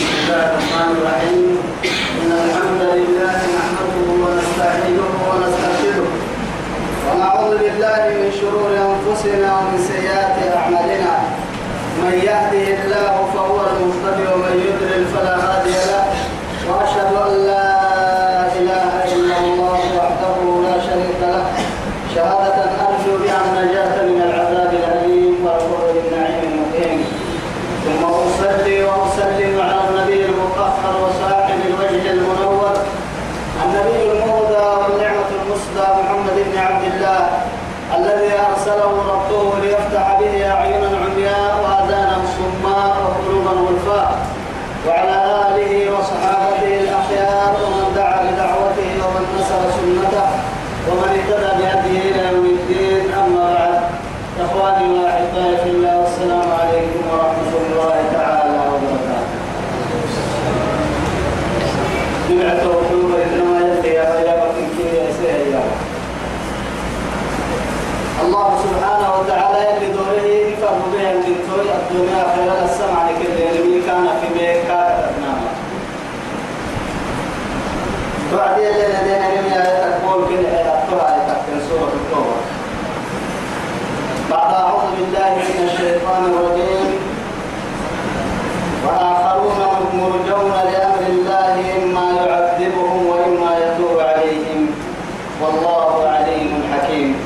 بسم الله الرحمن الرحيم. إن الحمد لله نحمده ونستعينه ونعوذ بالله من شرور أنفسنا ومن سيئات أعمالنا. من يهده الله فهو المهتدي ومن يضلل فلا هادي له وأشهد أن لا إله إلا الله وحده لا شريك له شهادة أرجو بها النجاة من العذاب الأليم والخروج من نعيم المقيم ثم أصلي وأسلم على النبي المطهر وصاحب الوجه المنور النبي المهدى والنعمة المسدى محمد بن عبد الله الذي أرسله ربه ليفتح به أعينا عمياء وآذانا صماء وقلوبا غلفاء وعلى آله وصحابته الأخيار ومن دعا بدعوته ومن نصر سنته ومن اهتدى بهديه إلى يوم الدين أما بعد إخواني وأحبائي في الله والسلام عليكم ورحمة الله تعالى وبركاته. جمع التوحيد إنما يلقي يا غيابة كي يسير الله سبحانه وتعالى يلي دوره فرد بها من توي الدنيا خير السمع لكل يلي كان في ميكا نعم. بعد يلي لدينا من آية تقول كل آية تقول سورة التوبة. بعد أعوذ بالله من الشيطان الرجيم. وآخرون مرجون لأمر الله إما يعذبهم وإما يتوب عليهم. والله عليم حكيم.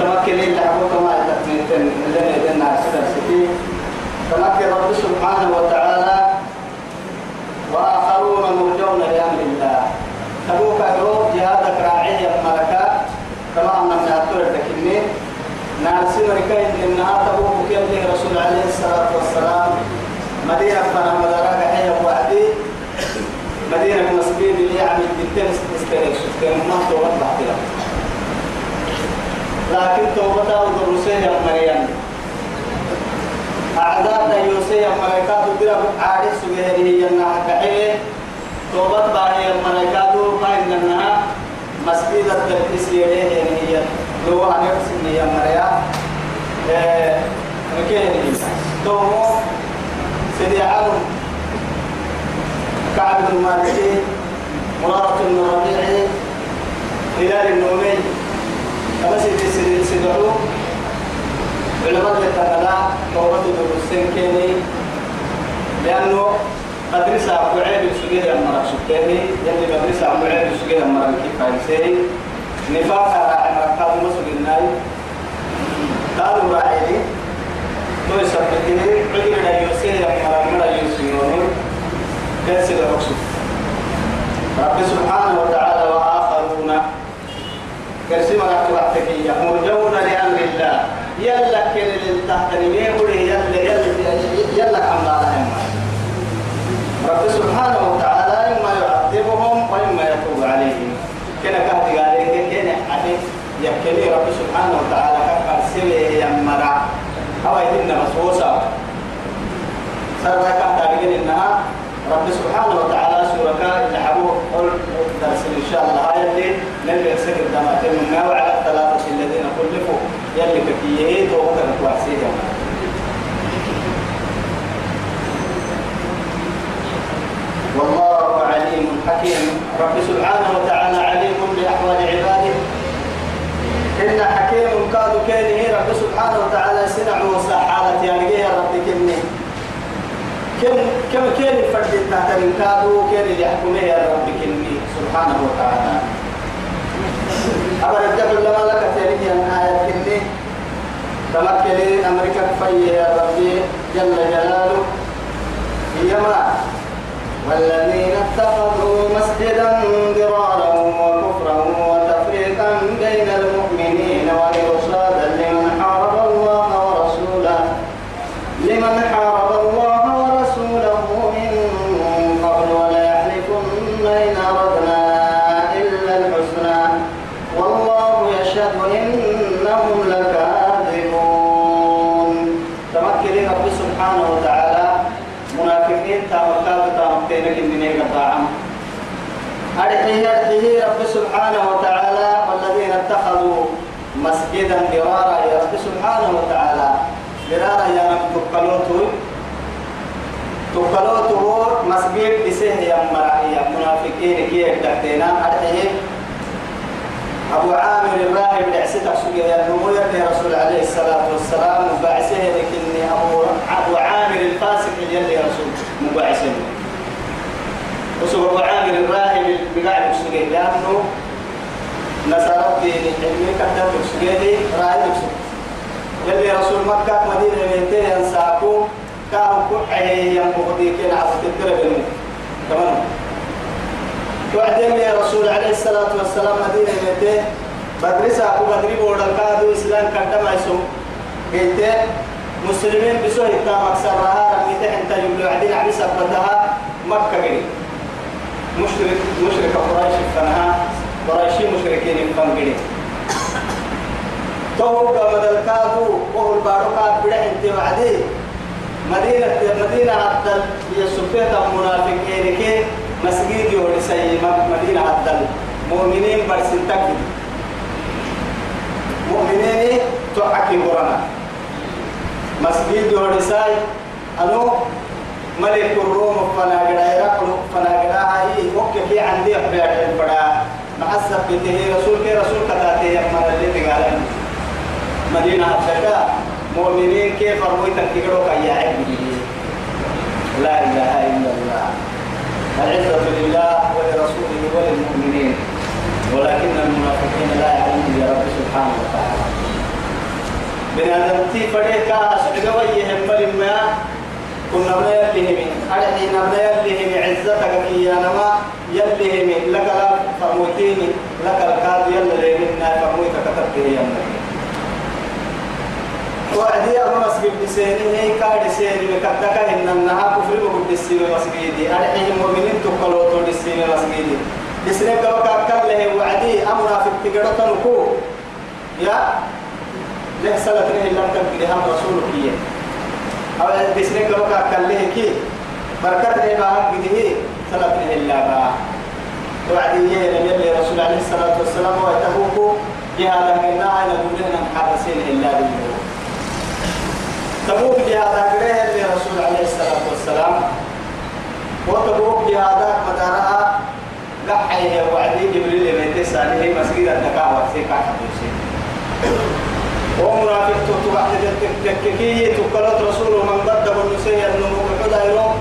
تمكن إلا حقوق ما يتكلم اللي يدنا سكر سكي تمكن رب سبحانه وتعالى وآخرون مرجون لأمر الله. تبوك أقول جهادك راعية ملكا كما أن من أطول التكنين نارسي إنها تبوك كيف رسول عليه الصلاة والسلام. مدينة فنا مدرك هي وعدي مدينة مسبين اللي يعني استريك شفتين ما توبت بعدها لكن توبتها ودرسيه مريم. أعدادنا يوسي الملائكات تدرب عارف سجيه هي النها كحيه توبت باهي الملائكات إنها مسجد التلبيس يليه هي. لو أنا بسني يا مريم مكين تومو سيدي علم كعب بن مالك. مرارة بن ربيعي هلال النومي كما سيدي سيدي سيدعو علماء يتنلا توبة الدروسين كيني. لأنه مدرسة أبو عيب السجيه يا مرة شكيني. يلي مدرسة أبو عيب السجيه يا مرة كيف هايسي نفاق راعي مركز مصر الناي. قالوا راعي تو يسبتني عدل لا يوسي يا مرة مرة يوسيوني كيس العكس رب سبحانه وتعالى وآخرون. كرسي مرة وقتك مرجون لأمر الله. يلا كل اللي تحت نميه يلا يلا يلا عم رب سبحانه وتعالى إما يعذبهم وإما يتوب عليهم. كنا كهت قال كنا عليه يكلي رب سبحانه وتعالى كفر سبي يمرع هوا يتنا مسوسا سر كهت قال إنها رب سبحانه وتعالى سورة اللي حبوه قل درس إن شاء الله. هاي اللي سكر دماتين من وعلى الثلاثة الذين خلفوا يلي كفيه توبة تواسيه والله عليم حكيم. رب سبحانه وتعالى عليم بأحوال عباده. إن حكيم كاد كينه رب سبحانه وتعالى سنع وسحالة يعني يا رب كني. كم كم كين الفرد تحت كادو كين يحكمه يا رب كني سبحانه وتعالى. أبدا الدبل لما لك تاريخ أن آية كني تمكنين أمريكا في يا ربي جل جلاله. هي ما والذين اتخذوا مسجدا ضرارا سبحانه وتعالى منافقين تامكات تامكتين كنين قطاعا أرحيه رب سبحانه وتعالى والذين اتخذوا مسجدا درارا يا رب سبحانه وتعالى درارا يا رب تقلوتو تقلوتو مسجد بسه يا مرأي منافقين كي يكتبتنا أرحيه أبو عامر الراهب العسيتك سجيا نمو يا رسول عليه الصلاة والسلام مبعسه لكني أبو أبو عامر الفاسق يلي رسول مبعسه وسوى أبو عامر الراهب بقاعد سجيا لأنه نصارى دين علمي كتب سجيا راهب يلي رسول مكة مدينة بنتين ينساكو كانوا كحية ينبغضي كين عصد الدرب تمام؟ وعدين يا رسول عليه الصلاة والسلام مدينة بنتين بدرسة أبو بدري بورد كادو إسلام كدام عيسو قلت مسلمين بسوء أكثر رها. رميته أنت يبلو عدين عبي سبتها مكة قريب مشرك مشرك قريش فنها. قريشي مشركين فنقريب تو قبل الكادو وهو الباروكات بدا انت وعدي. مدينة مدينة هي سبتة منافقين كي مسجد يوري سي مدينة عبدال مؤمنين برسل تكي مؤمنين تعكي قرآن. مسجد يوري سي أنو ملك الروم فناقدا يرقل فناقدا هاي وكي عندي أبيات الفدا محسب بته رسول كي رسول كتاته يمنا اللي تقالن مدينة أبدا مؤمنين كيف أروي تنكروا كي عبده لا إله إلا الله. العزة لله ولرسوله وللمؤمنين ولكن المنافقين لا يعلمون يا رب سبحانه وتعالى. بنادم تي فريقا أشعقوا يهم ما كنا بنا يلهم أرحي نبنا يلهم عزتك كي ينما يلهم لك لا فموتيني لك الكاد يلهم فموتك تبكي يمني وعدي أبو مسجد بسيني هي كاد سيني بكتك إن النها كفر بقول السيمة مسجدي. أرحي المؤمنين تقلوا تقول السيمة مسجدي. بسنة كما كأكل له وعدي أمنا في التجارة تنكو. يا؟ له لم تبقي هم رسولك هي. أو بسنة كما كأكل له كي. بركة باهم بده سلة نه إلا با وعدي يه نبي الله رسول عليه الصلاة والسلام ويتهوكو. من ناعي نقولنا محرسين إلا بالله. تبوك جهادا قريه اللي رسول عليه الصلاة والسلام وتبوك جهادا مدارها قحيه وعدي جبريل بيت ساليه مسجد الدكاوة سيكا حدوسي ومنافق تتبع تككية تقلت رسول من قد والنسي النمو بحدا يوم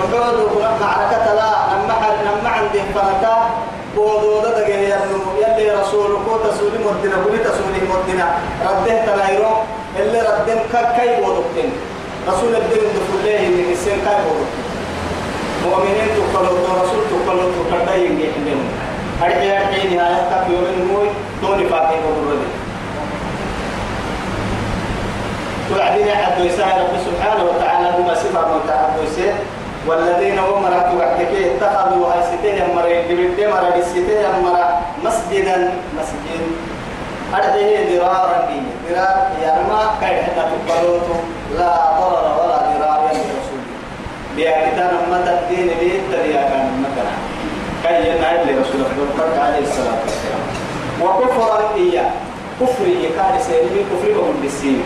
وقعدوا معركة لا لما لما عندي فرقة بودو دقه يا يلي رسول كو تسولي مدنا كل تسولي مدنا رده تلايرو اللي ردن كاي بودوكين رسول الدين دفله من السن كاي بودوكين مؤمنين تقلوا رسول تقلوا تقلوا ينجحون أرجع أرجع نهاية تك يوم الموي دوني فاكي بقولي وعدين عبد يسار رب سبحانه وتعالى هما صفة متعبد والذين هم راتوا وحدك اتخذوا هايستين مرة ببدي مرة بسيتين مرة مسجدا مسجد. أرده ضرارا دي ضرار يرمى كاي حنا تقبلوتو لا ضرر ولا ضرار يا رسول بيعتنا متى الدين بيت يا كان مكان كاي ينعي لرسول الله عليه الصلاة والسلام وكفرا إياه. كفري كان سيرمي كفري وهم بالسين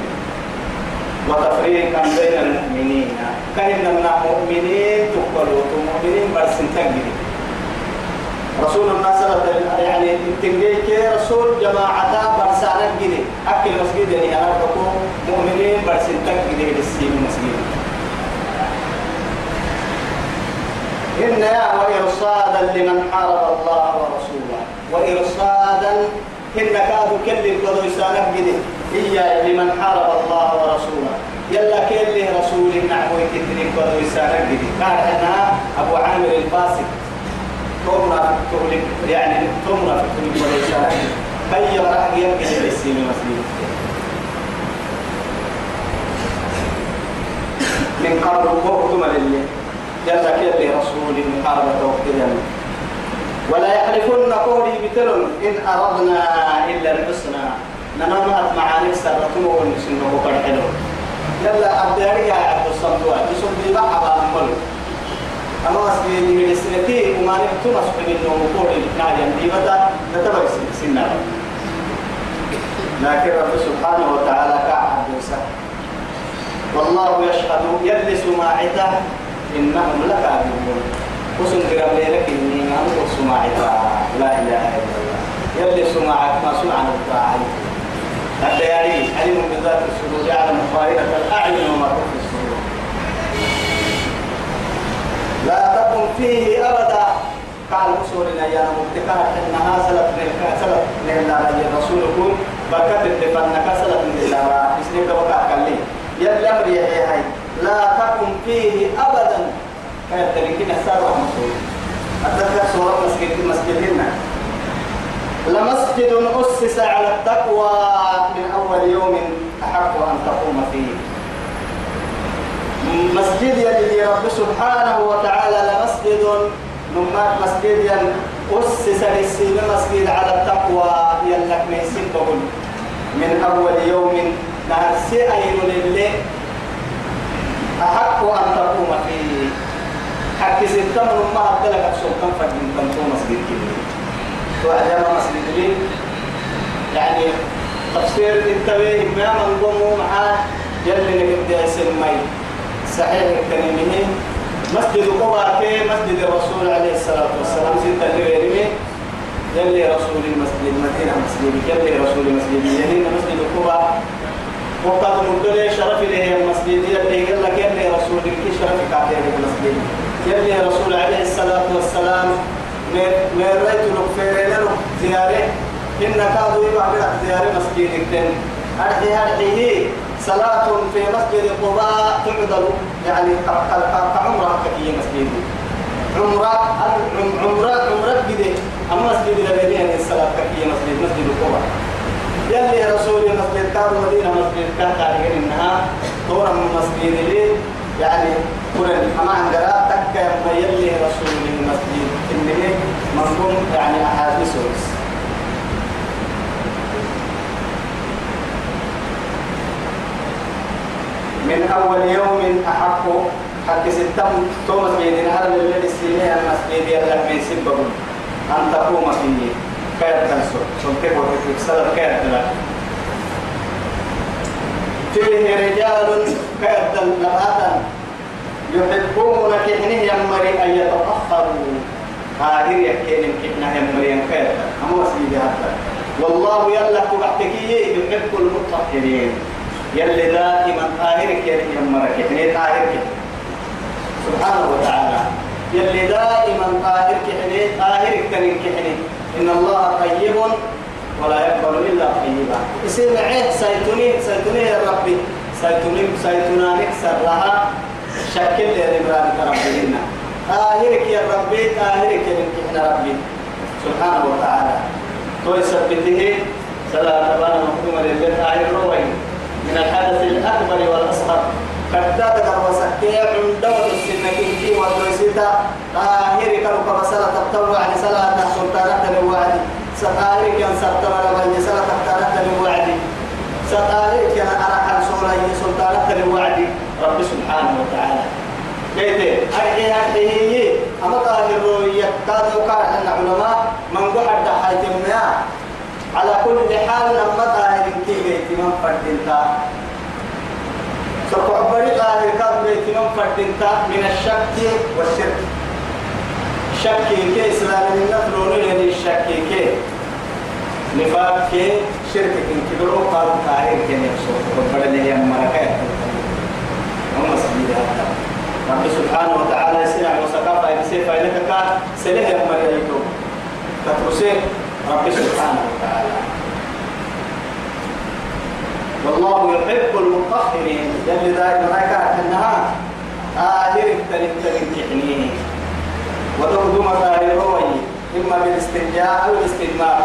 وتفريقا بين المؤمنين. كان من المؤمنين تقبلوا المؤمنين بس تنجري رسول الله صلى يعني تنجي رسول جماعة برسالة جدي أكل مسجد يعني أنا بقول مؤمنين بس تنجري بالسين مسجد؟ إن يا وإرصادا لمن حارب الله ورسوله. وإرصادا إن كادوا كل القضوا يسانك جدي إيا لمن حارب الله ورسوله. يلا كل رسول نعم ويكتني قضوا يسانك جدي أنا أبو عامر الفاسق تمرة تغلق يعني تمرة تغلق قضوا يسانك كي راح يمكن السين مسلم من قبل وقتما لله جل كل رسول محاربة وقتنا ولا يحلفن قولي بتلن إن أردنا إلا الحسنى نمامات معاني سرتم ونسنه قرحلو يلا أبداري يا عبد الصمدوى يسون دي بقى على المل أما أسبي من السنتي وما نكتم أسبي منه قولي نعلم دي بدا نتبع سنة لكن رب سبحانه وتعالى كعب والله يشهد يلي سماعته إنهم لكاذبون وسن قرب لك إني ما هو سماعي لا إله إلا الله يلي سماعك ما سمع الطاعي الدياري علم بذات الصدور يعلم خائنة الأعين وما تخفي الصدور لا تكن فيه أبدا. قال رسولنا يا مبتكار إنها سلف من سلف من الله الرسول يقول بركة الدفن كسلف من الله اسمه بقى كلي. يلي أمر هاي. لا تكن فيه أبدا. كانت تلكين السابع مسؤول أتذكر سورة مسجد مسجدنا. لمسجد أسس على التقوى من أول يوم أحق أن تقوم فيه. مسجد يلي رب سبحانه وتعالى لمسجد نمات مسجد ين أسس للسين مسجد على التقوى يلك ميسين من أول يوم نهر سيئين لله أحق أن تقوم فيه. حق ستة من ما أدلك سلطان فجن تنتو مسجد كبير. وعجب مسجد لي يعني تفسير التويه ما من قوموا معاه يلي نقد سمي صحيح الكلمة مسجد قباء مسجد الرسول عليه الصلاة والسلام ستة لغيره يلي رسول المسجد المدينة مسجد يلي رسول المسجد. يلي مسجد قباء وقد مدل شرف له المسجد. يلي قال لك يلي رسول لك شرف كاتب المسجد. يلي رسول عليه الصلاة والسلام من رأيت لك فيرين لك زيارة. إن كادوا يبقى زيارة مسجد الدين أرحي. أرحيه صلاة في مسجد قباء تعدل يعني كعمرة كي مسجد. عمرة عمرة عمرة كده أما مسجد لبيني الصلاة كي مسجد مسجد قباء يلي رسول مسجد كان مدينة مسجد كان تعرفين إنها دورة من مسجد لي يعني قرن. أما عند تكا يما يلي رسول المسجد إنه منظوم يعني أحاديث من أول يوم أحق. حق ستم تو مسجد هذا الذي السنين المسجد يلا من سبب أن تقوم فيه. كيف تنسو سنتك وتكتب سلف كيف تنسو فيه رجال كيف لباتا يحبون كحنه يمري أن يتطهروا. هذه يكين كحنه يمري كيف أما سيدي هذا. والله يلا كبحتكي يحب المطهرين. يلي دائما طاهرك يمرك كحنه طاهرك. سبحانه وتعالى. يلي دائما طاهرك كحنه طاهرك كحنه إن الله طيب ولا يقبل إلا طيبا. اسم عيه سيتوني سيتوني يا ربي. سيتوني سيتونا نكسر لها شكل يا ربي ربنا طاهرك يا ربي طاهرك يا إحنا ربي. سبحانه وتعالى. تو يثبته صلاة تبارك مقومة لله طاهر روي من الحدث الأكبر والأصغر. قد تدقر وسكيع من دور السنة؟ في والدوسيتا طاهر كرك بسالة تطوع لسالة سلطانة الوعد ستاهر كان سرطان لبني سالة تطارة الوعد ستاهر كان أرحل سورة سلطانة الوعد رب سبحانه وتعالى. كيف أرحي أرحيه أما طاهر يكاد وقع أن علماء من قحد حيث على كل حال لما طاهر كي من فردنتا سوف بري ظاهر كاد بيتنا فردنتا من الشك والشرك. شك كي إسلام من نفلون لدي الشك كي. نفاق كي شرك كي. كبروا قالوا طاهر كي نفسه. اللي هي مركات هم سبيل هذا. رب سبحانه وتعالى يسمع وسقف يسير فإنك كان سليه يا مريم تترسي رب سبحانه وتعالى. والله يحب المطهرين. يلي دائما رايكا أنها آخر تلك تلك ودخدم روي. إما بالاستنجاء أو الاستجمار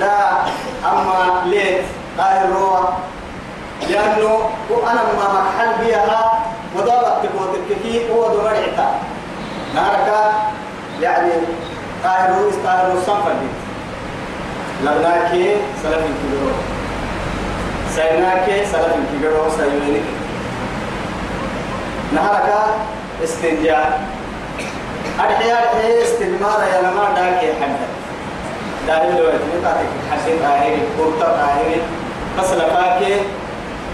دا أما ليت ظاهر روى. لأنه أنا ما محل بيها. وضابط تقوى تككي هو دو مرعتا نارك يعني ظاهر روى استاهر الصنفر لولاكي سلف الكبيرون سيناك سلف الكبير سيونيك نهارك استنجاء. أرحي أرحي استدمار يا لما داك حد. داري لو يتنقاتك حسين طاهري قرطة طاهري. بس لفاك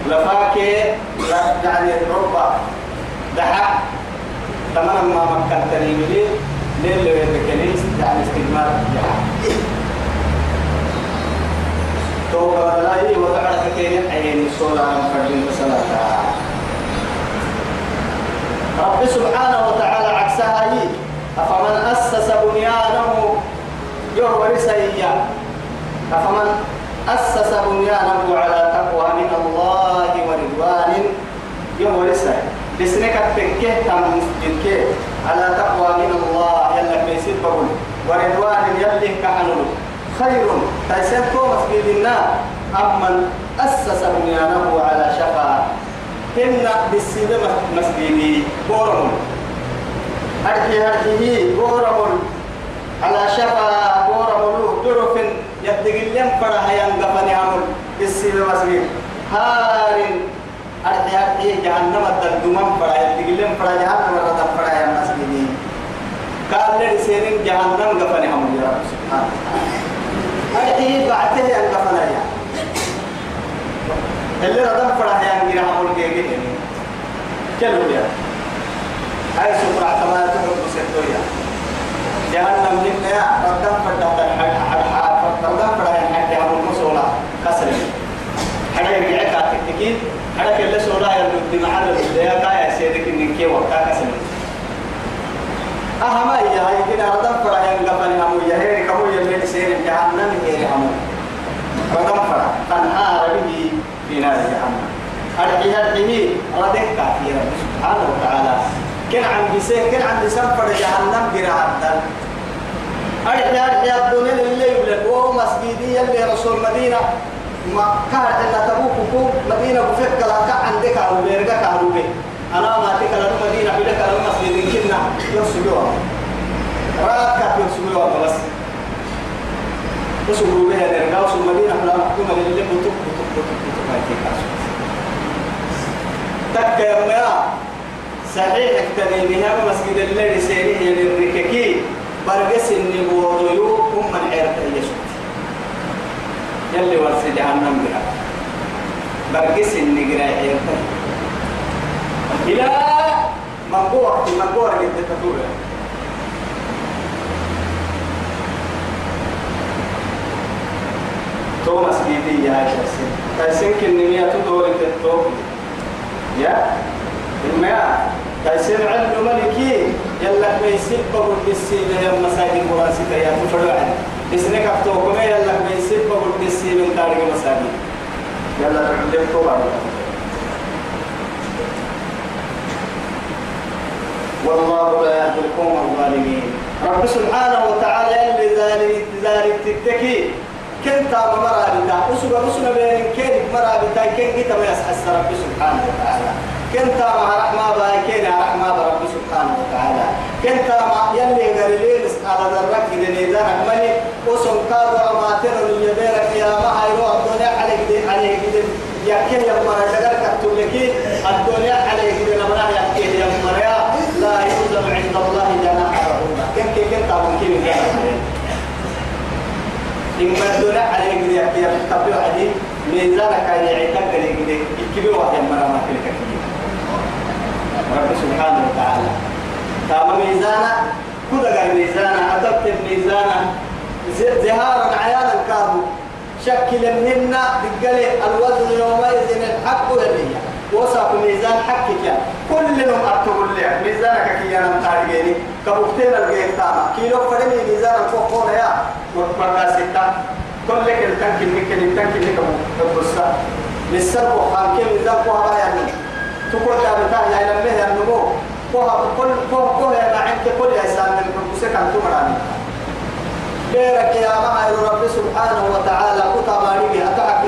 لفاك يعني ربع. دحا. تمام ما مكان تريمي ليه اللي يبكني يعني استجمار تو لا هي وضع حكينا عين الصلاة من صلاة رب سبحانه وتعالى عكسها. هي أفمن أسس بنيانه يهو رسيا أفمن أسس بنيانه على تقوى من الله ورضوان يهو رسيا بسنك التنكيه تم على تقوى من الله. يلا بيسير ورضوان يلي كحنون خير. تيسير تومس بيدنا أمن أسس بنيانه على شفا. إن بالسيدة مسجدي بورم. أرحي أرحيه بورم. على شفا بورم. له درف يدقلن فرها ينقفني عمل بالسيدة مسجد. هار. أرحي أرحيه جهنم الدمم فرها يدقلن فرها جهنم الردم يا مسجدي قال لي سيرين جهنم قفني عمل يا رب. سبحانه أرحيه بعته ينقفني يا اللي ردم فرح جرا عمل جيجي يعني كلو يا هاي سفرة كما تحب سيتويا جهنم من يا ردم فرح حد ردم فرح يعني حد عمل مسولا كسر حدا يرجع كاتكين حدا كله سولا يلد مع اللي يا كايا سيدك إنك وقتا كسر أهم هي هاي كنا ردم فرح يعني قبل هم يهير كمو يلي سير جهنم هي هم ردم فرح تنهار به في نار جهنم أرحي أرحيه ردك كثيرا سبحانه وتعالى كن عن بسيه كن عن بسم فر جهنم قراءة أرحي أرحي الدنيا اللي يبلغ وهو مسجدي اللي رسول مدينة كان إلا تبوك مدينة بفك لا كعندك أو بيرجع كهربي أنا ما تكلا مدينة بلك على المسجد كنا يرسلوها راكب يرسلوها بس وسبوا بها نرجع وسبوا مدينة فلا محكومة للي بتوك بتوك بتوك بتوك ما يتكاس تك يا ما صحيح اكتني بها مسجد اللي رسيني يعني الرككي برقس النبوض يو أم العيرة يسوع يلي ورس جهنم بها برقس النقرا عيرة إلى مقوع مقوع اللي تتطور توماس بيدي يا شخصي تايسين كنمية تدور التوب يا؟ الماء تايسين علم ملكي. يلا بيسيب بقول بسيب يا مساجد مراسي يا تفرع اسنك افتوكم يلا بيسيب بقول بسيب من تاريخ مساجد. يلا تعلم توبا والله لا يهدي القوم الظالمين. رب سبحانه وتعالى اللي ذلك ذلك تتكي. كنت مرا بتا أسوأ أسوأ بين كين مرا بتا كين كتا ما يسحس رب سبحانه وتعالى. كنت مع رحمة باي كين رحمة رب سبحانه وتعالى. كنت مع يلي غريلين على ذرك إذا إذا رحمني أسوأ كادو أماتر من يبيرك يا ما هيرو الدنيا عليك دي عليك دي. يا كين يا مرا لغر كتولكي الدنيا عليك دي يا كين يا مرا لا يوزن عند الله جناح بعوضة كن كن كن تابن كين إما الدنيا عليك دي يا تبيو عدي ميزانك كان يعتقد عليك دي كبير واحد مرة ما كبير رب سبحانه وتعالى تام ميزانا كذا قال ميزانا أتبت ميزانا زهارا عيانا كابو شكل منهن دقلي الوزن يومئذ الحق والنية وصف ميزان حقك. كلهم أكتب لي ميزانك كي أنا متارجيني كبوكتين الجيل تاما. كيلو فرمي ميزان الفوق يا. ستة. كل لك التنك اللي كان التنك اللي كم تبصا للسرق وحام كم ميزان فوق يعني. تقول يا بتاع يا لمه يا نمو فوق كل فوق فوق يا عندك كل يا سامي بقصة كان تمراني بيرك يا ما رب سبحانه وتعالى كتا ماريبي أتعك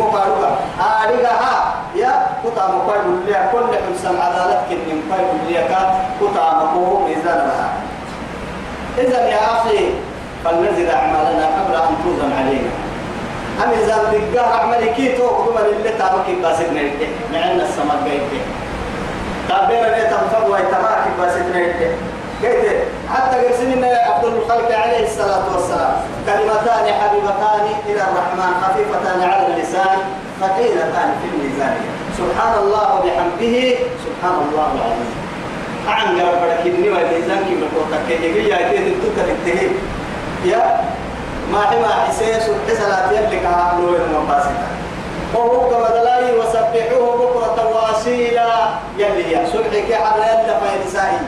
ستان كن من كوكا روكا آريغا ها يا كتا مقايب اللي كل حسن عدالة كن من قايب اللي كتا مقوه ميزان لها إذا يا أخي فلنزل أعمالنا قبل أن توزن علينا. أم إذا بقى أعمالي كي توقف من اللي تابك باسدنا يده معنا السماء قيده تابينا نيتا مفضوة يتباك باسدنا قلت حتى قرسلنا عبد الخلق عليه الصلاة والسلام. كلمتان حبيبتان إلى الرحمن خفيفتان على اللسان ثقيلتان في الميزان. سبحان الله وبحمده سبحان الله العظيم. عن قرب بدك إني والإنسان كي بقولك كي يا كي تدك تنتهي يا ما هي ما حسيس وحسلات يملك عقله المباسطة وهو بدلاي وسبحوه بكرة واسيلا يلي يا سبحك على يلا فايدسائي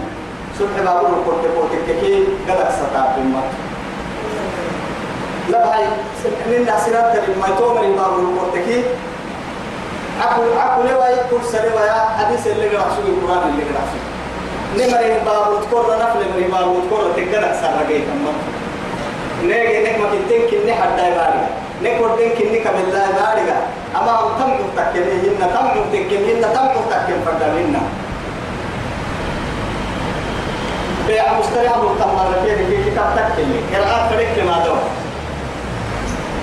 سبح بابور القرط قوتك كي قدك ستاب بالمط لا هاي من ناسرات لما تومر بابور القرط كي أكو أكو لوا يكون سلوا يا حديث اللي قرأسوا القرآن اللي قرأسوا نمر بابور تقول نفل من بابور تقول تقدر سرقيت أمك نيجي نك ما كنتين كني حدا يبارك نك ودين كني كمل لا يبارك أما هم تم تكلم هنا تم تكلم هنا تم تكلم فدلنا بيع مشتري أبو تمر في في كتاب تكلم قراءة فريق ما دو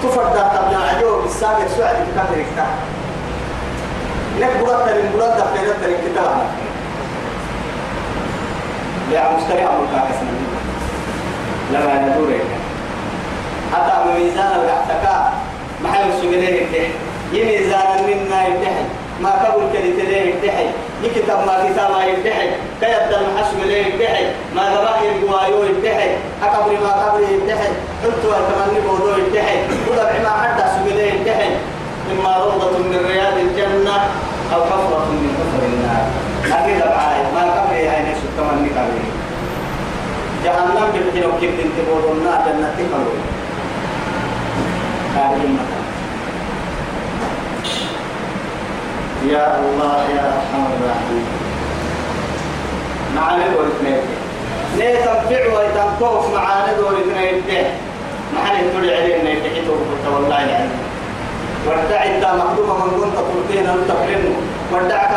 تفرد تبع عجوب السابق سؤال كتاب ركتا نك برد ترين برد دفتر ترين كتاب. بيع مشتري أبو كاكسنا لما ندور حتى ميزان القحتكا محل السجنين الدحي يميزان منا يدحي ما قبل كلي تليه يكتب ما كتاب يدحي كيبدأ المحش ليه يدحي ما غباء الجوايو يدحي أقبل ما قبل يدحي حلت والتمني بوضو يدحي وضع ما حتى سجنين يدحي إما روضة من رياض الجنة أو حفرة من حفر النار. أكيد بعاي ما قبل هاي نفس التمني قبل جهنم بتجيلو كيف تنتبهوا النار جنة تقبلوا هذه المكان. يا الله يا ارحم الراحمين معانا دور اثنين. ليه تنفع ويتنقوف معانا دور اثنين. معانا تدعي علينا يتحيطوا والله يعني. ودع إنت مخدومة من كنت تلقين انت فلنو ودعك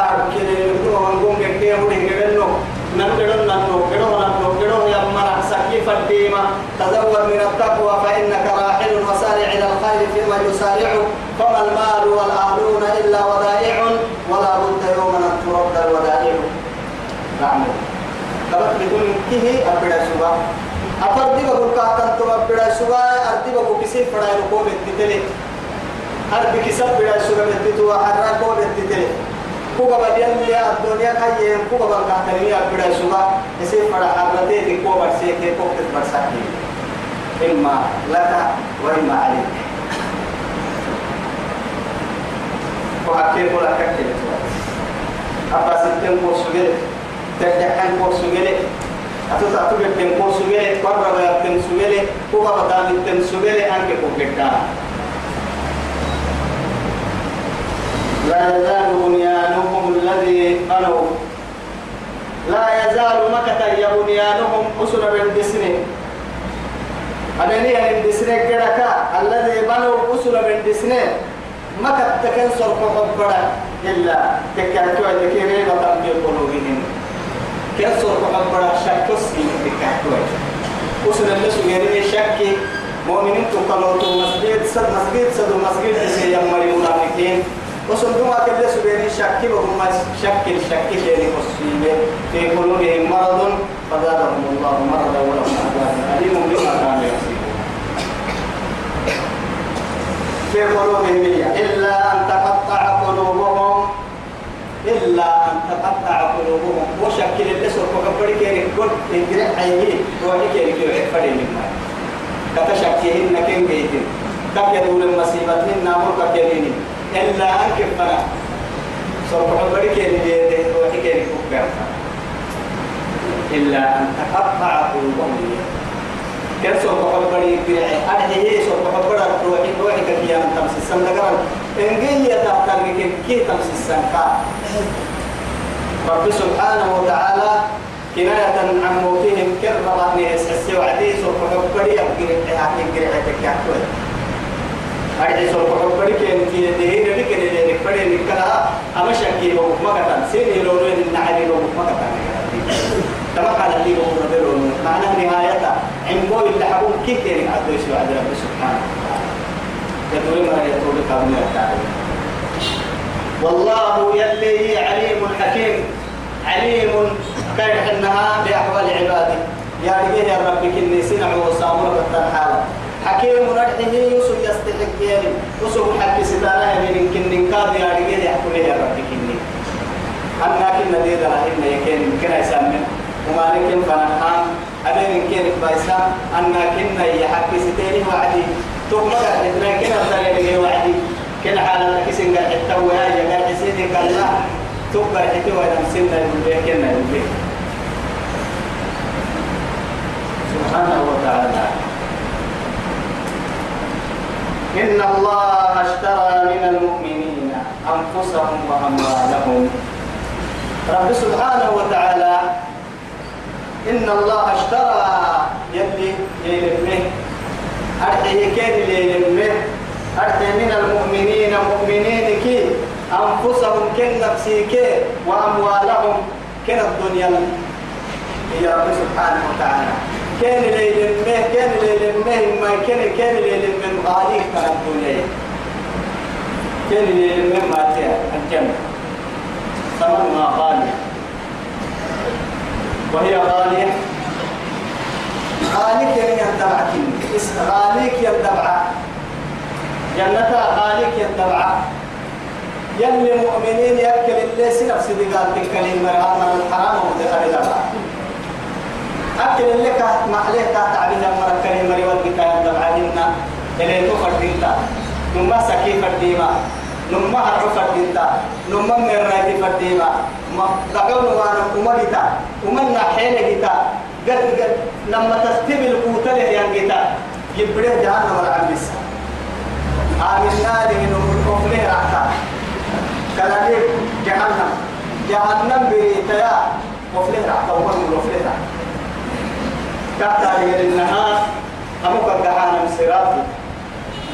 سبا أردي بقول كسي فدا يلقو بتتلي أردي كسب بدا سبا بتتو أحرقو بتتلي kuka badiyan ya dunia kaye kuka bang katani ya bida suba ese pada habrate di ko barse ke ko ke barsaki imma laka wa imma alik ko hakke ko laka ke apa sitten ko ko raga ten sugere ko ba badam ten sugere anke ko gedda لا يزال بنيانهم الذي بنوا لا يزال مكة يا بنيانهم أسر بالدسن أدني الدسن كذا الذي بنوا أسر بالدسن مكة تكنسر كحبرة إلا تكاتوا ذكرين وتنبيه قلوبهم كنسر كحبرة شك تسكين تكاتوا أسر النسو يريد شك مؤمنين تقلوتوا مسجد سد مسجد سد مسجد سيام مريم وصندوق كل سبيل شك وهم شك شك شيء مصيبة في قلوبهم مرض فزادهم الله مرضا ولهم عذاب أليم بما كانوا يكسبون في قلوبهم إلا إلا أن تقطع قلوبهم. وشكل الأسر وكبري كيرك قل إنجرح عيني وحي كيرك يوحي فرين لما كتشكيهن كن بيتين كم يدول المصيبتين نامر كبيرين إلا أنك فنا سوف حبرك اللي روحك اللي كبير إلا أن تقطع قلوبهم. كيف سوف حبرك برعي أنا سوف حبرك روحي روحك كي أن تمسي السندقرا إن جي تحترك كي تمسي السنقا رب سبحانه وتعالى كناية عن موتهم كرم أني أسحسي وعدي سوف حبرك برعي أحكي برعي تكاكوي أرجع سوف حبرك إن في دهين لك إن لك فرد نكلا أما شكي هو مكتان سيني لو لين النعلي لو مكتان تما قال لي هو نبلو معنى نهاية عمو اللي حبون يعني عدو يسوع عند رب سبحانه يدور ما يدور كامل والله يلي عليم حكيم عليم كيف انها بأحوال عباده. يا رجال يا ربك اني سنع وصامر بالحاله حكيم نرحه يوسف يستحق يعني. يوسف حق ستانا يعني يمكن نكاد يا رجال لي يا ربك اني أنا كنا دي إن يكين كنا يسمى وما لكن فنحان أبين كين بايسا؟ أنا كنا يحكي ستيني وعدي. تقمر إذن كنا تغير وعدي. كنا حالا كسين قال حتى وهاي قال حسيدي قال لا تقبر حتى وإذا مسلنا يقول كنا يقول سبحانه وتعالى. إن الله اشترى من المؤمنين أنفسهم وأموالهم. رب سبحانه وتعالى إن الله اشترى يلي يلمه أرحي كين يلمه أرحي من المؤمنين مؤمنين كي. أنفسهم كن نفسي كي. وأموالهم كن الدنيا يا رب سبحانه وتعالى. كان ليل مه كان ليل مه ما كان كان ليل من غاليك كان الدنيا. كان ليل مه ما تيا. الجنة ثمنها غالية وهي غالية. غاليك يعني يندبعك غاليك يندبع جنتها غاليك يندبع يلي مؤمنين يأكل اللي سنفس دي قال تكلم مرحبا الحرام وتقرر أكل اللي كه ما عليه كه تعبير مرة كريم مري ودي كه دبعنا اللي تو فردينتا نما سكي فرديما نما هرو فردينتا نما مرايتي فرديما ما دعون وأنا أمريتا أمنا حين جيتا قد قد لما تختبي القوتل يا جيتا يبرد جهنم العبيس آمنا لمن أمره رعتا كذلك جهنم جهنم بريتيا وفله رعتا ومن وفله رعتا كاتا النهار أمك الدعانا الصراط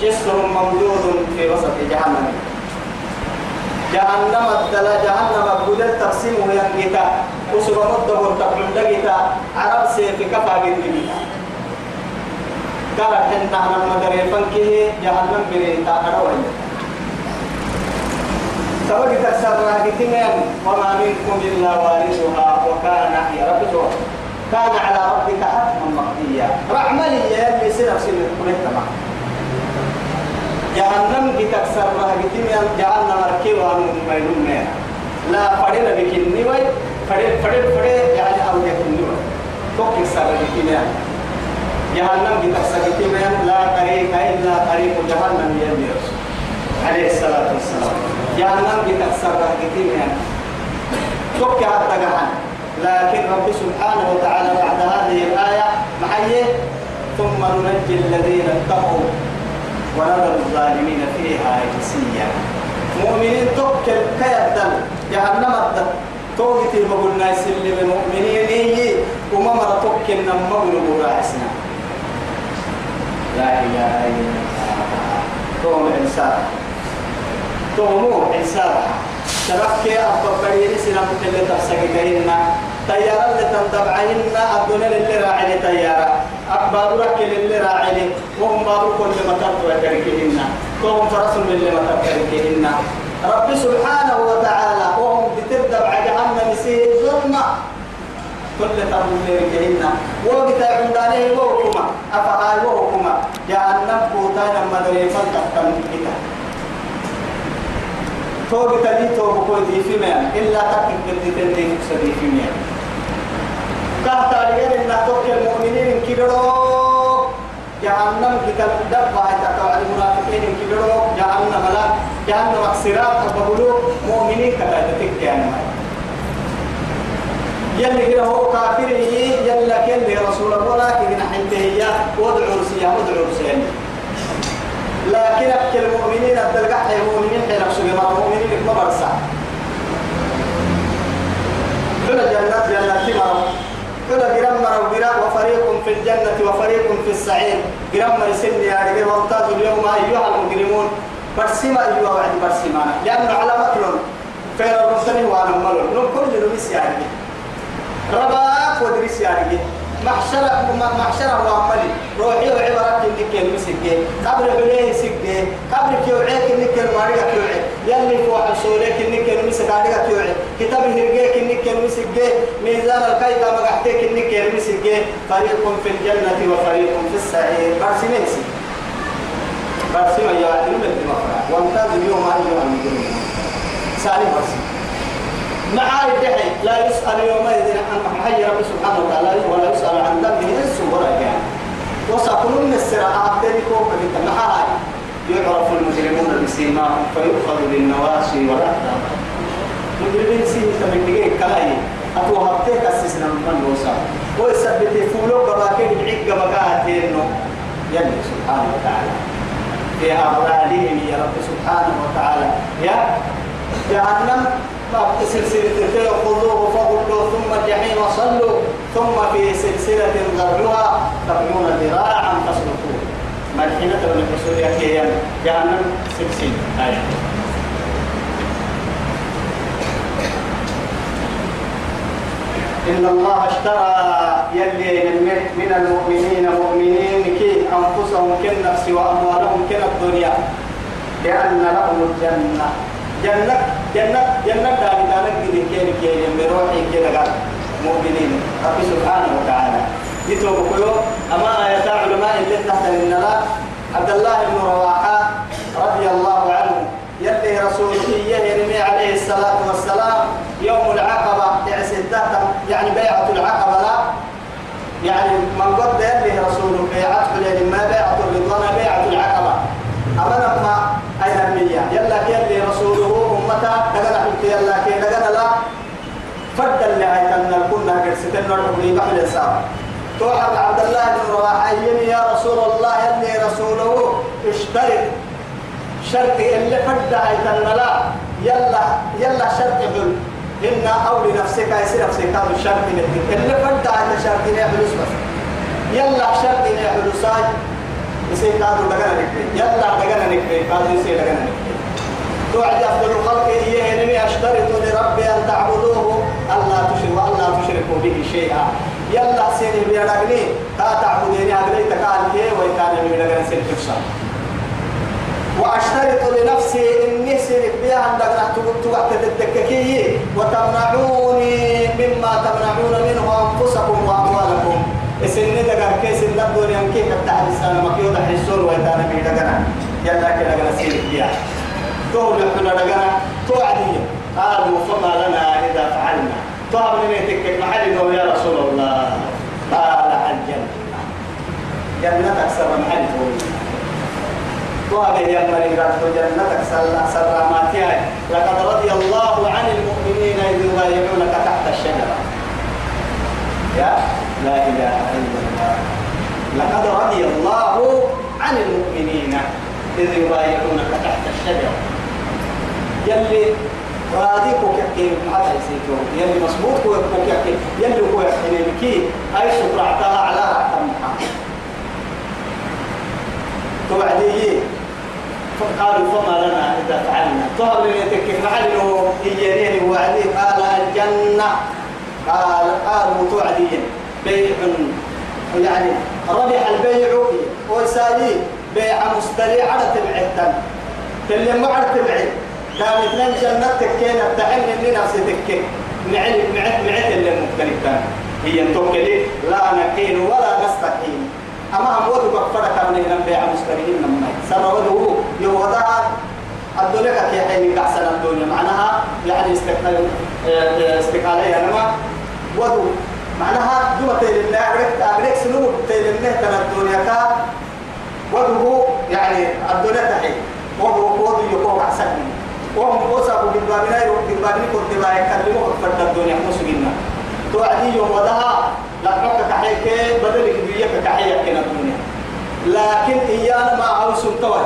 جسر ممدود في وسط جهنم جهنم الدلا جهنم بدل تقسيم وينجتا وسبا مده تقلن لجتا عرب سيف كفا جندتا قال حنا نحن مدري فنكه جهنم بريتا أروي سبق تكسر راكتين وما منكم إلا واردها وكان يا رب جواب كان على ربك حتما مقضيا رحمني يا اللي سنة سنة كلها تمام جهنم بتكسر راه بتميا جعلنا مركبا من بينهم لا فرينا بكني وي فريد فريد فريد يعني أو يكني وي توك كسر بتميا جهنم بتكسر بتميا لا طريق إلا طريق جهنم يا عليه الصلاة والسلام. جهنم بتكسر بتميا توك حتى جهنم. لكن رب سبحانه وتعالى بعد هذه الآية محيه ثم ننجي الذين اتقوا ونذر الظالمين فيها جسيا مؤمنين توكل كيدل جهنم الدل توقت المقول يسلم المؤمنين إيه؟ وما مرة توكل نما بنقول راحسنا لا إله إلا الله. توم إنسان. تومو إنسان. أبقى بريني سنة اللي تفسك طيارة اللي تنتبعين الدنيا اللي راعي طيارة أكبر اللي راعي وهم بابو كل ما تبقى وهم فرس اللي ما تبقى رب سبحانه وتعالى وهم بتبدأ بعد جهنم يسير ظلمة. كل تبولي رجعنا وقت عندنا وحكما أفعال وحكما جهنم بوتانا مدري فلتقتل كتاب توب تلي توب كل دي في ميان إلا كنت تندي فكسدي في ميان كهتا لغير إن توك المؤمنين كبروا جهنم كتاب دبا يتقوى المنافقين كبروا جهنم لا جهنم أكسرات مؤمنين كتا تتك يلي كده هو كافر يلا كل رسول الله كده نحن ودعوا رسيا لكن المؤمنين الدلقاء المؤمنين حين أقصد المؤمنين ما برسا كل جنات جنات كل جرام وجرام وفريق في الجنة وفريق في السعير. جرام سن يا رجال وامتازوا اليوم أيها المجرمون. برسيما أيها وعد برسيما. لأنه على مكلون فين الرسل وأنا ملون نقول لنمس يا رجال رباك ودرس يا رجال محشرة محشرة وعملي. روحي وعبرك إنك كلمة سكة قبر بليه سكة. قبر كيوعيك إنك كلمة كيوعي. يلي فوح سوليك إنك كلمة سكة كيوعي. كتاب هرجيك إنك كلمة سكة ميزان الكيتا مقحتك إنك كلمة سكة فريق في الجنة وفريق في السعير. برسمين سكة برسمين يا علم الدماغ. وامتاز اليوم أيها المجرمين سالي برسمين مع الدحي لا يسأل يومئذ عن حي رب سبحانه وتعالى ولا يسأل عن ذنبه إنس ولا جان. وسكنون السراء أبدلكم فبنت معها يعرف المجرمون بسيماهم فيؤخذ بالنواسي والأقدام مجرمين سيمي تمنيك كلاي أتوهبتك أسسنا من موسى. ويثبت فولو قباكي بعيق قباكاتين يلي سبحانه وتعالى. في أغلالهم يا رب سبحانه وتعالى. يا جهنم سلسلة خذوه فغلوا ثم الجحيم صلوا ثم في سلسلة ذرعها سبعون ذراعا فاسلكوه ملحنة من الرسول يحيى جهنم سلسلة. آية إن الله اشترى يلي من المؤمنين مؤمنين كي أنفسهم كالنفس وأموالهم كالدنيا لأن لهم الجنة. جنة جنة جنة دار دارك كده كده كده مروحي كده قال مؤمنين. رب سبحانه وتعالى. يتوب كيو. أما آيات علماء اللي تحت لنا عبد الله بن رواحة رضي الله عنه. يلي رسوله يرمي عليه الصلاة والسلام يوم العقبة. يعني بيعة العقبة لا. يعني من قد يلي رسوله بيعة حليل ما بيعة الرضوان بيعة العقبة. أمنا ما أين يلا يلي رسوله أمتا دقنا حلت يلا كي دقنا لا. فرد اللي عيتنا الكنا قرستنا الرقلي بحل سابا توحد عبد الله بن رواحة يا رسول الله يلي رسوله؟ اشترك شرط اللي فرد عيتنا لا. يلا يلا شرط حل. إن أو لنفسك يصير نفسك هذا الشرط اللي فرد عيت شرط يحلس بس. يلا شرط يحلساي يصير هذا دقنا نكري يلا دقنا نكري هذا يصير دقنا نكري توعد أفضل الخلق هي إني أشترط لربي أن تعبدوه ألا تشركوا ألا تشركوا به شيئا. يلا سيني بيرغني تا تعبديني أغلي تقال كي ويكان من لغن سين تفسر. وأشترط لنفسي إني سيرك بها عندك راح تقعد تتككي وتمنعوني مما تمنعون منه أنفسكم وأموالكم. السن دقر كيس النبضون يمكن التحدي سنة مكيو تحسون ويتانا بي دقنا يلا كنا دقنا سيرك بها. تقول لكنا دقنا توعدي قالوا فما لنا إذا فعلنا. طاب لنا تكك محل يا رسول الله قال الجنة. جنة أكثر محل وهذه هي المريضات جنتك سلاماتها لقد رضي الله عن المؤمنين إذ يبايعونك تحت الشجرة. يا لا إله إلا الله. لقد رضي الله عن المؤمنين إذ يبايعونك تحت الشجرة. يلي راضيك وكاكين هذا يسيتو يلي مصبوط وكاكين يلي هو يحتني بكي. أي شكرا على رحمة توعدي قالوا فما لنا إذا فعلنا. طهر يتكف معلنه إيانين وعدي قال الجنة. قال قالوا توعدين بيع يعني ربح البيع وسالي بيع مستريع على تبعتن اللي ما عرف تبعي قال اثنين جنة تكينا تحن اللي نفسي تكي معت معت معت اللي مختلفة هي توكلي لا نكين ولا نستكين أما هم ودو كفرك من هنا بيع مستريين نما سر ودو يوضع الدنيا كي حين كحسن الدنيا. معناها يعني استقلال استقلالية نما ودو معناها دوما تيل الله أغريك أغريك سنو تيل الله تنا الدنيا كا ودو يعني الدنيا تحي. ودو ودو يقوم أحسن وهم وصفوا بالبابنا بالبابنا كنت بايك كلموا فرد الدنيا مسجنا توعدي يوم ودها لا حكك كحيك بدل كبيرك كحيك كنا الدنيا. لكن إيانا ما عاوز توي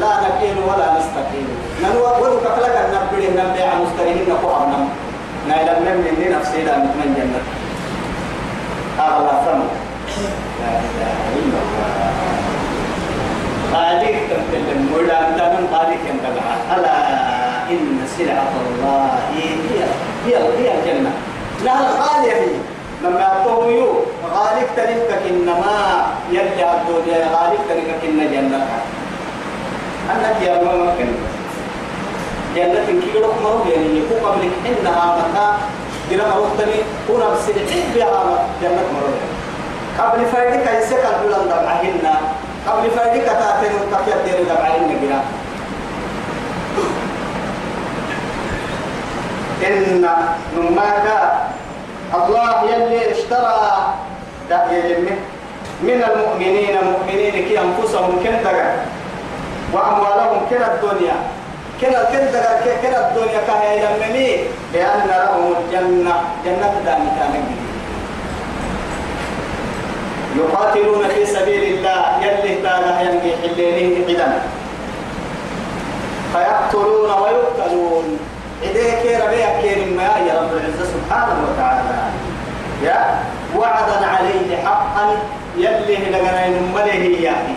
لا نكين ولا نستقيم ننوى ولو كفلك نبري نبي عن مستقيم نقوى نم. نايل من من نفسي لا من جنة. أغلى ثمن لا إله إلا الله. قاليك تمتلم ولا أنت من قاليك أنت ألا إن سلعة الله هي هي هي الجنة. لها الغالية هي لما أعطوه يو غالب تلك إنما يرجع الدنيا غالب تلك إن جنة. أنك يا ممكن جنة كي يروح مرو يعني يكون قبلك إنها مكان جرى مرتني هنا بس بها جنة مرو قبل فايدك يسكت البلد دمعهن. قبل فايدك تاتين وتكيت دير دمعهن جرى إن نماك الله يلي اشترى ده يلي من المؤمنين المؤمنين كي أنفسهم كندقا وأموالهم كنا الدنيا. كنا كندقا كنا الدنيا كهي يلمني بأن لهم الجنة جنة دامي كانت يقاتلون في سبيل الله يلي تالا ينجي حلينه قدم فيقتلون ويقتلون. إليك ربيع كريم ما يا رب العزة سبحانه وتعالى. يا وعدا عليه حقا يلي لغنين مله يا هي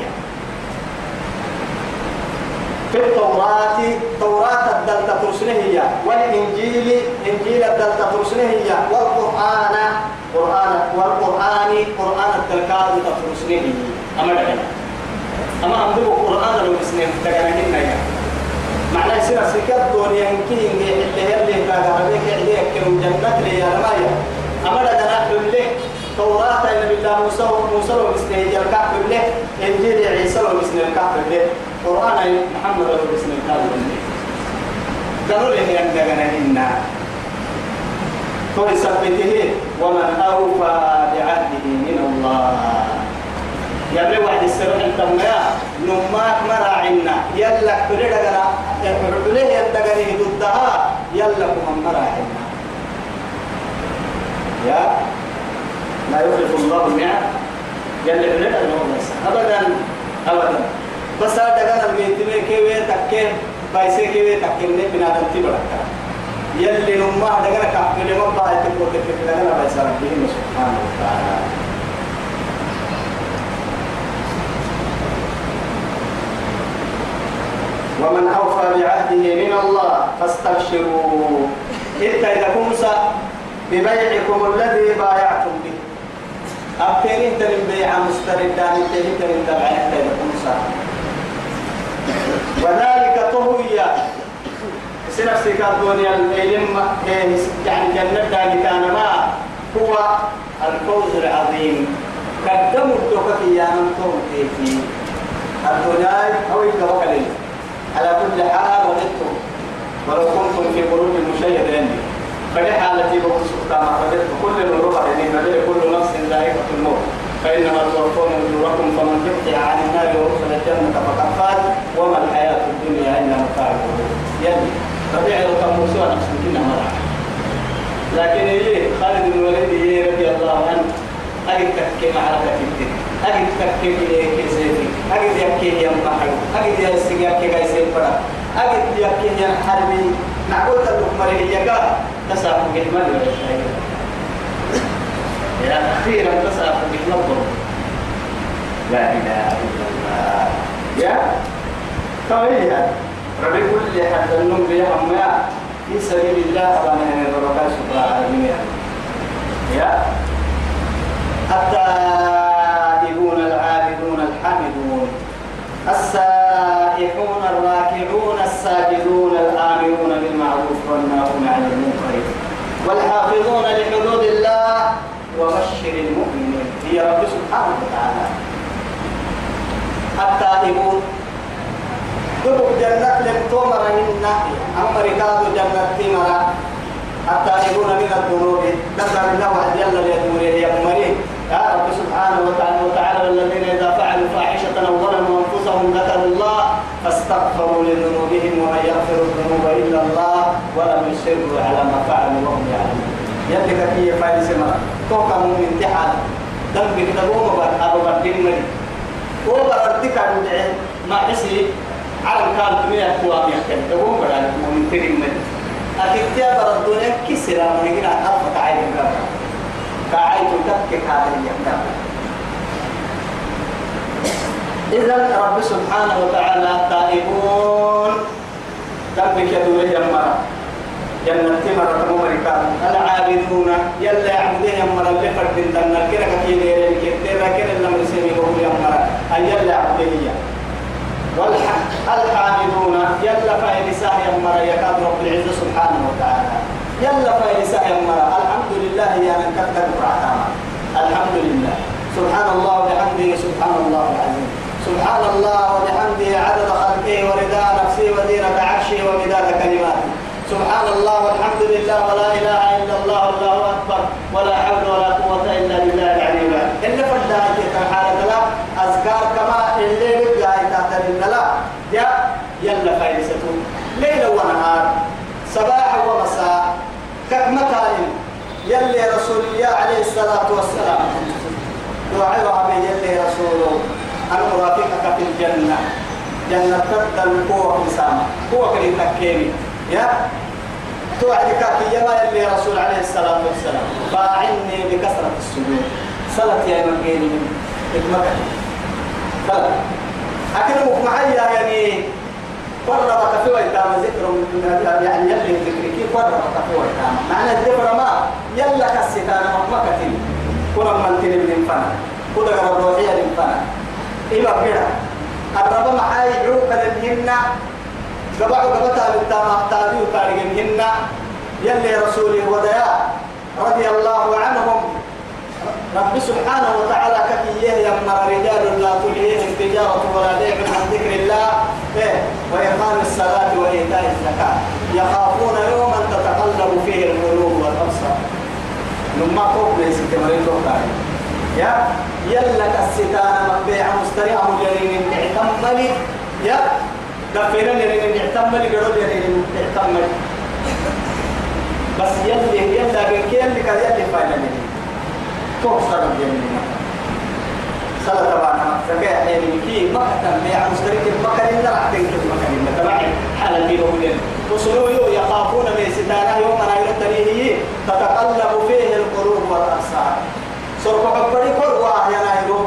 في التوراة توراة الدلتا ترسله والإنجيل إنجيل الدلتا ترسله والقرآن قرآن والقرآن قرآن التلكاد تفرسنه أما دعنا أما أمدو القرآن لو بسنين تجنهن يا معناه يصير سكات دنيا يمكن اللي اللي اللي كاغا عليك عليك كم جنة لي يا رمايا. أما دعنا حلله توراة النبي الله موسى موسى بسنين الكعب له إنجيل عيسى بسنين الكعب له قرآن محمد بسنين الكعب له قالوا لي أن دعنا فلسبته ومن أوفى بعهده من الله. يبلي واحد السبع التمية نماك مراعنا يلا كل دغنا يقولي يدغني ضدها يلا كم مراعنا يا لا يخلف الله الميعاد يلا كل دغنا أبدا أبدا. بس هذا دغنا الميتين كيف تكين بايسي كيف تكين بنادم تبرك يلي نما دغنا كافل ما باي تقول لك دغنا بس ربنا سبحانه وتعالى. ومن أوفى بعهده من الله فاستبشروا. إنت إذا كنت ببيعكم الذي بايعتم به. أبتين إنت البيع مستردا إنت إنت إنت إذا كنت. وذلك طهوية سنة سيكا الدنيا العلم يعني جنة ذلك كان ما هو الفوز العظيم. قدموا الدوكة يا نمتم في الدنيا أو الدوكة على كل حال وجدتم ولو كنتم في قلوب المشيد عندي فدي حالتي بقول سلطان. فدت كل الروح يعني كل نفس ذائقة الموت. فإنما توفون أجوركم فمن تقطع عن النار وأدخل الجنة فقد فاز. وما الحياة الدنيا إلا متاع يلي ربيع لو كان موسى نفسه كنا لكن إيه خالد بن الوليد إيه رضي الله عنه؟ أجد تحكي معركة الدين. أجد تحكي كي سيدي أجد يحكي يا محل أجد يحكي كي سيد فرق أجد يحكي يا حربي معقول تلوك مريه يقا تسافر شيء يا أخيرا تسافر جهمال لا إله إلا الله. يا؟ كويس ربي كل حد النوم بيهم ما في سبيل الله أبانا هنا الربكاء شكرا العالمين يا؟ التائبون العابدون الحامدون السائحون الراكعون الساجدون الآمرون بالمعروف والناهون عن المنكر والحافظون لحدود الله وبشر المؤمنين. هي رب سبحانه وتعالى. التائبون. دبك جنة لم تمر أما ركاب جنة تمر. يكون من الذنوب. ذكر الله ليدمر يمرين يا رب سبحانه وتعالى وتعالى الذين إذا فعلوا فاحشة أو ظلموا أنفسهم ذكروا الله فاستغفروا لذنوبهم ومن يغفر الذنوب إلا الله ولم يصروا على ما فعلوا وهم يعلمون. يدك كي فايل سمرة توقع من امتحان. ذنبك تقوم أبو بردين مري وبردك عن ما حسي على كان دنيا قوام يحكم. تقوم بدل من تريم من أكيد يا برا الدنيا كسر. من هنا أرفع إذا رب سبحانه وتعالى تائبون. ذنبك يدور يمرا جنة مرة ممركا العابدون يلا يعبدون يمرا اللي فرد دنا كنا كثير كثير كنا لما يسمي هو يمرا أي يلا يعبدون والحامدون يلا فايلساه يمرا يكاد رب العزة سبحانه وتعالى. يلا فايلساه يمرا الحمد لله يا من كتب الحمد لله سبحان الله وبحمده سبحان الله العظيم. سبحان الله وبحمده عدد خلقه ورداء نفسه وزينة عرشه ومداد كلماته. سبحان الله والحمد لله ولا إله إلا الله والله أكبر ولا حول ولا قوة إلا بالله العلي العظيم. إلا فدا حالة لا أذكار كما اللي بقى تعتبرنا لا. يا يلا فايدته ليل ونهار صباح ومساء كمتان يلي رسول الله عليه الصلاة والسلام. دعاء عبي يلي رسوله. أنا أرافقك في الجنة. جنة تبدل قوة إنسانة قوة كريم تكيمي يا؟ توعدك يا ما يلي رسول عليه الصلاة والسلام. فاعني بكثرة السجود. صلاة يا مكيني من المكان أكلمك معي يعني قربك في ويتام ذكر يعني يلي ذكرك قربك في ويتام معنى الذكر ما؟ يلا كسيتان مكتين كنا من تنين من فنا كنا الروحية من فنا إما كده الرب معاي عوق للهن قبعوا قبتا بالتامة تابيو تاريخهن يلي رسولي وديا رضي الله عنهم. رب سبحانه وتعالى كفيه يمر رجال لا تلهيهم تجارة ولا بيع عن ذكر الله. إيه وإقام الصلاة وإيتاء الزكاة. يخافون يوما تتقلب فيه القلوب والأبصار. لما توب ليس كمرين يا يلا كالستان مبيع مستريع مجرين اعتملي. يا دفينا لرين اعتملي قرود لرين اعتملي. بس يلي يلا بكي يلي كان يلي فاينا لرين توصل الجنة صلاة تبعنا فكاية حيني كي مكة بيع مستريع مكة إن راح تنكر مكة إن تبعي حالا بيه ولين وصلوا يخافون من ستانه يوم لا يرتليه تتقلب فيه القلوب والأبصار. سرق حبري كل واحد ينايرو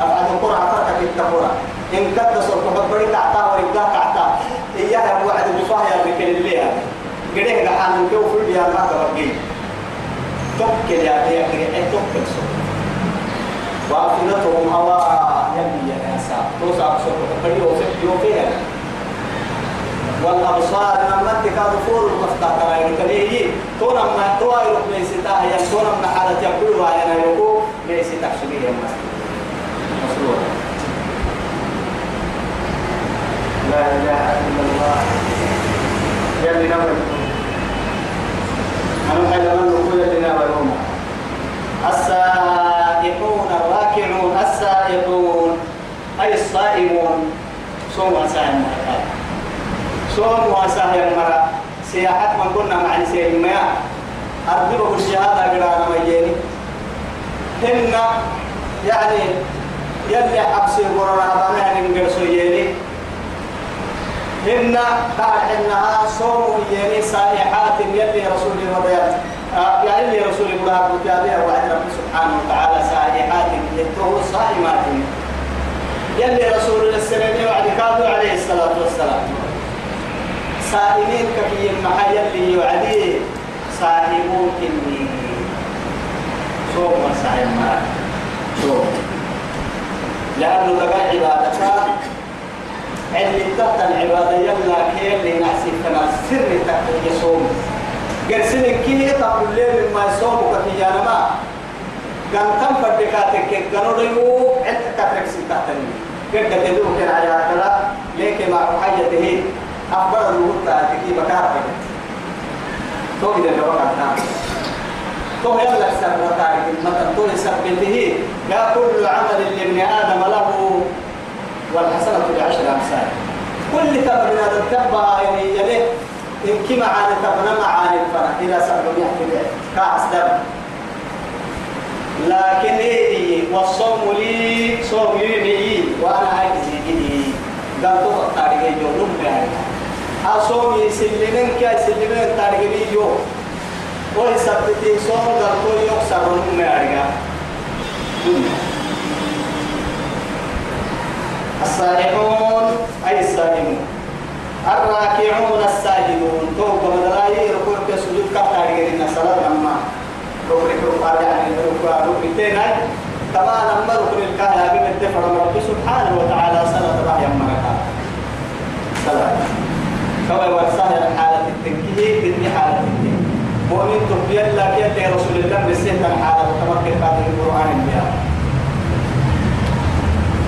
أفعل القرى فرقك التقرى إن كد سرق حبري كعتا ورقا كعتا إياها وعد بفايا بكل الليها قريه قحان كيو في البيان ما تبقي. توكل يا بيا قريه توكل سرق وأفنتهم هواء يبي يا ناسا توسع سرق حبري وفق يوفيها والأبصار لما تكاد فور المفتاح ترى يركليه تونا ما توا يروح ليس تاه يا تونا ما حالة يقول وعينا يقول ليس تحسبيه مسرور لا إله إلا الله يلي نمر أنا حيث من السائحون الراكعون السائحون أي الصائمون. صوم سائم مرتين صوم واساه المرا سياحة من كنا مع نسيه ما. أرضيه الشهادة قرانا ميني هن يعني يلي حبسي قرانا هذا يعني من قرسو يلي هن قاعد إنها صوم يلي سائحات يلي رسول الله آه يعني اللي رسول الله مجابها وعد رب سبحانه وتعالى سائحات يتوه صائمات يلي. رسول الله وعد كادوا عليه الصلاة والسلام. سائمين كفي المحيا اللي يعدي سائمون كني. صوم مرة. صوم. لأنه لقى عبادتك. اللي تحت العبادة يلا كي اللي نحسي كما سر تحت يصوم قرسل كي تقول لي مما يصوم كفي أنا ما. كان كم فردكاتك كانوا ريو عدت كترك سنتحتني قد تدوك العيادة ليك مع حاجته أخبر الوقت تكي بكار تو إذا جواب كان تو يلا سر وتارك مثلا تو سبته يا كل عمل لابن آدم له والحسنة بعشر أمثال. كل تمرين هذا التبع يعني يليه. إن كما عاد تبنى معاني الفرح إلى سبب يحكي كأسدب لكن إيه والصوم لي صوم لي وأنا عايز يجي. قال تو التاريخ يجوا نم أصومي سلمين كي سلمين تارجبي يو وهي سبتي صوم قرطو يكسر نم أرجع الصائحون أي الصائمون الراكعون الساجدون. توقع مدلاي ركوع كسجود كتارجي إن صلاة لما ركوع ركوع يعني ركوع ركوعتين طبعا لما ركوع الكهلا بمتفر رب سبحانه وتعالى صلاة رحيم مركا صلاة. كما ورسال حالة التنكية بدي حالة التنكيه مؤمن تبين لك يلي رسول الله بسيطة حالة وتمكن بعد القرآن البيان.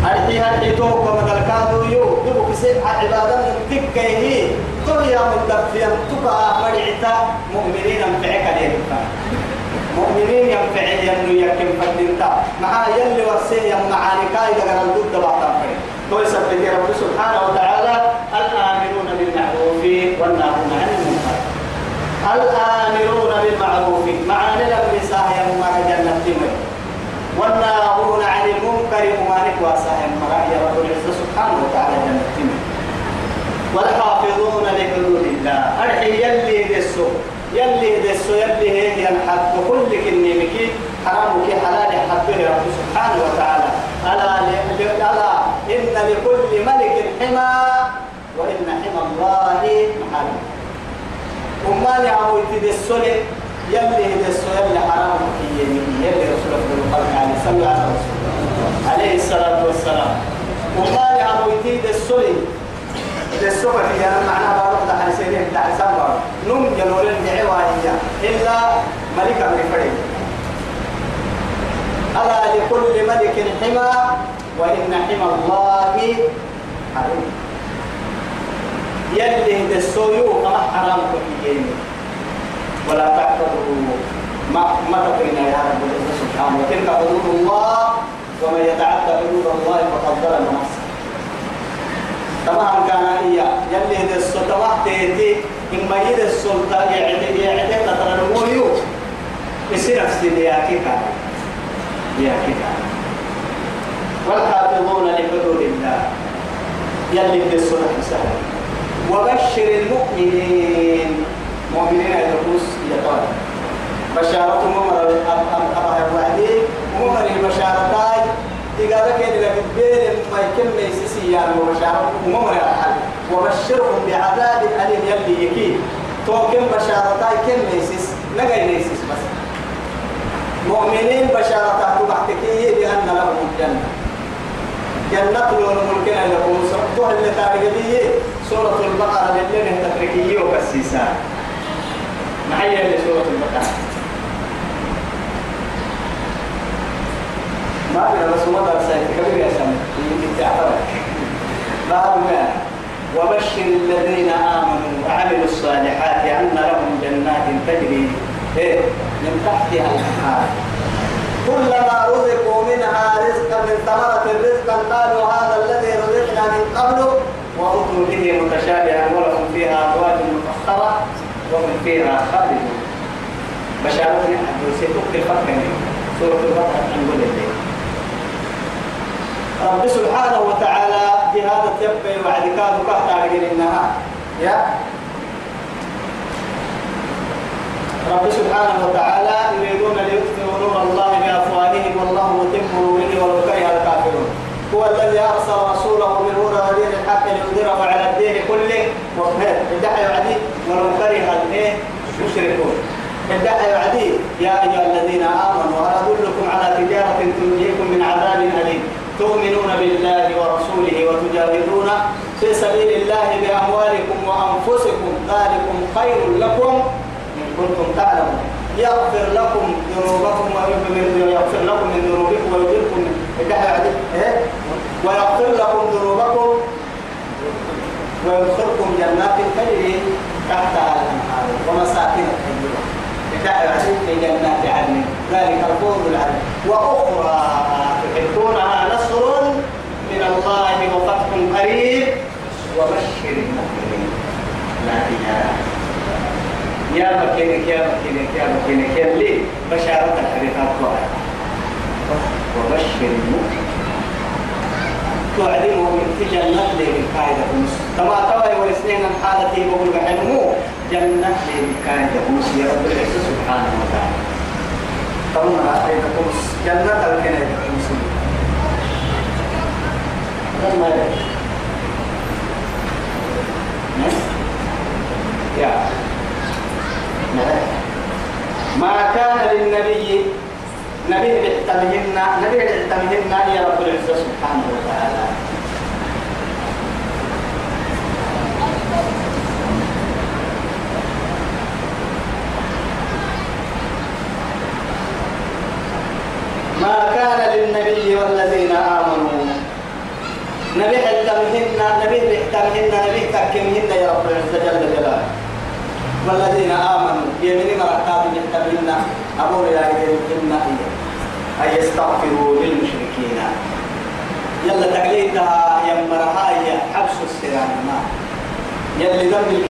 أرحي هرحي توقع مثل كادو يو يبو كسيب عبادة تكيه دنيا مدفيا تبقى مرعتا مؤمنين انفعك عليهم مؤمنين ينفعل ينو يكن فدنتا مع يلي ورسيه معاني كايدا قال ضد بعض توي سبت رب سبحانه وتعالى. الآمرون بالمعروف والناهون عن المنكر. الآمرون بالمعروف. معنى لم يساهي ما جنة. المنكر وما نكوى ساهي يا رب العزة سبحانه وتعالى جنة تمر والحافظون لحدود الله. أرحي يلي دسو يلي دسو يلي هي الحق. كل كنيمك حرامك حلال حبه رب سبحانه وتعالى. ألا ألا. إن لكل ملك حمى وإن حمى الله محل. وما يعود تدسو يلي دسو يلي حرامك يلي رسول الله عليه صلى عليه الصلاة والسلام. وما يعود تدسو السوق هي أنا معناها بارك تحت سيرين تحت سبعة نم جنول الدعوة هي إلا ملك أمريكا ألا لكل ملك حمى وإن حمى الله حريم يلي السويو كما حرام كفيين. ولا تعتبروا ما ما تقولنا يا رب سبحانه. وتلك حدود الله ومن يتعدى حدود الله فقد ظلم نفسه. طبعا كان هي يلي هذا السلطة وقتي إما يد السلطة يعتد ترى المويو يصير نفسي لياكي كان لياكي كان والحافظون لحدود الله. يلي هذا السلطة سهل وبشر المؤمنين. مؤمنين يدرس يطال بشارة ممر. أبا الوعدي ممر البشارتاي تقال كده لك بين ما يكون ميسسي يعني وبشارة وممر الحل وبشرهم بعذاب أليم يلي يكي توكم بشارتاي كم ميسس نقاي ميسس بس. مؤمنين بشارتها تبحتكي بأن لهم الجنة. جنة لون ملكنا لكم سبتوها اللي تارجبيه سورة البقرة اللي نهتفركيه وكسيسان معي اللي سورة البقرة. ما في رسول الله سيد كبير يا سامي. يمكن وبشر الذين آمنوا وعملوا الصالحات أن لهم جنات تجري إيه؟ من تحتها الأنهار. كلما رزقوا منها رزقا من ثمرة رزقا قالوا هذا الذي رزقنا من قبل وأتوا به متشابها ولهم فيها أزواج مطهرة وهم فيها خالدون. بشارة حدوث تكتب الفتح سورة الفتح عن ولد رب سبحانه وتعالى بهذا التبقى وعد كادوا كهتا إنها يا. رب سبحانه وتعالى يريدون ليطفئوا نور الله بأفواههم والله متم نوره ولو كره الكافرون. هو الذي أرسل رسوله بالهدى ودين الحق ليظهره على الدين كله. وخير ادعى يعدي ولو كره المشركون ادعى يعدي يا أيها الذين آمنوا هل أدلكم على تجارة تنجيكم من عذاب أليم. تؤمنون بالله ورسوله وتجاهدون في سبيل الله بأموالكم وأنفسكم ذلكم خير لكم إن كنتم تعلمون. يغفر لكم ذنوبكم ويغفر لكم من ذنوبكم ويجركم إيه؟ ويغفر لكم ذنوبكم ويدخلكم جنات تجري تحتها الأنهار ومساكن طيبة. في جنات عدن. ذلك الفوز العظيم. وأخرى تحبونها نصر من الله وفتح قريب وبشر المؤمنين لا إله يا مكينك يا مكينك يا مكينك يا لي بشارة الحديث الطائع وبشر المؤمنين توعدين مؤمن في جنة للكايدة تما توا ورسنين حالتي بقول بحلمو جنة للكايدة يا رب العزة سبحانه وتعالى. طبعا أيضا جنة الكنيدة مسلم يا. ما كان للنبي نبي اعتمهن نبي اعتمهن يا رب العزة سبحانه وتعالى. ما كان للنبي والذين آمنوا. نبي حتمهن نبي بحتمهن نبي تكمهن يا رب العزة جل جلاله. والذين آمنوا يمين مرحبا بحتمهن أبو يا إذن أن يستغفروا للمشركين. يلا تقليدها يمرها حبس السلام. يلي ذنب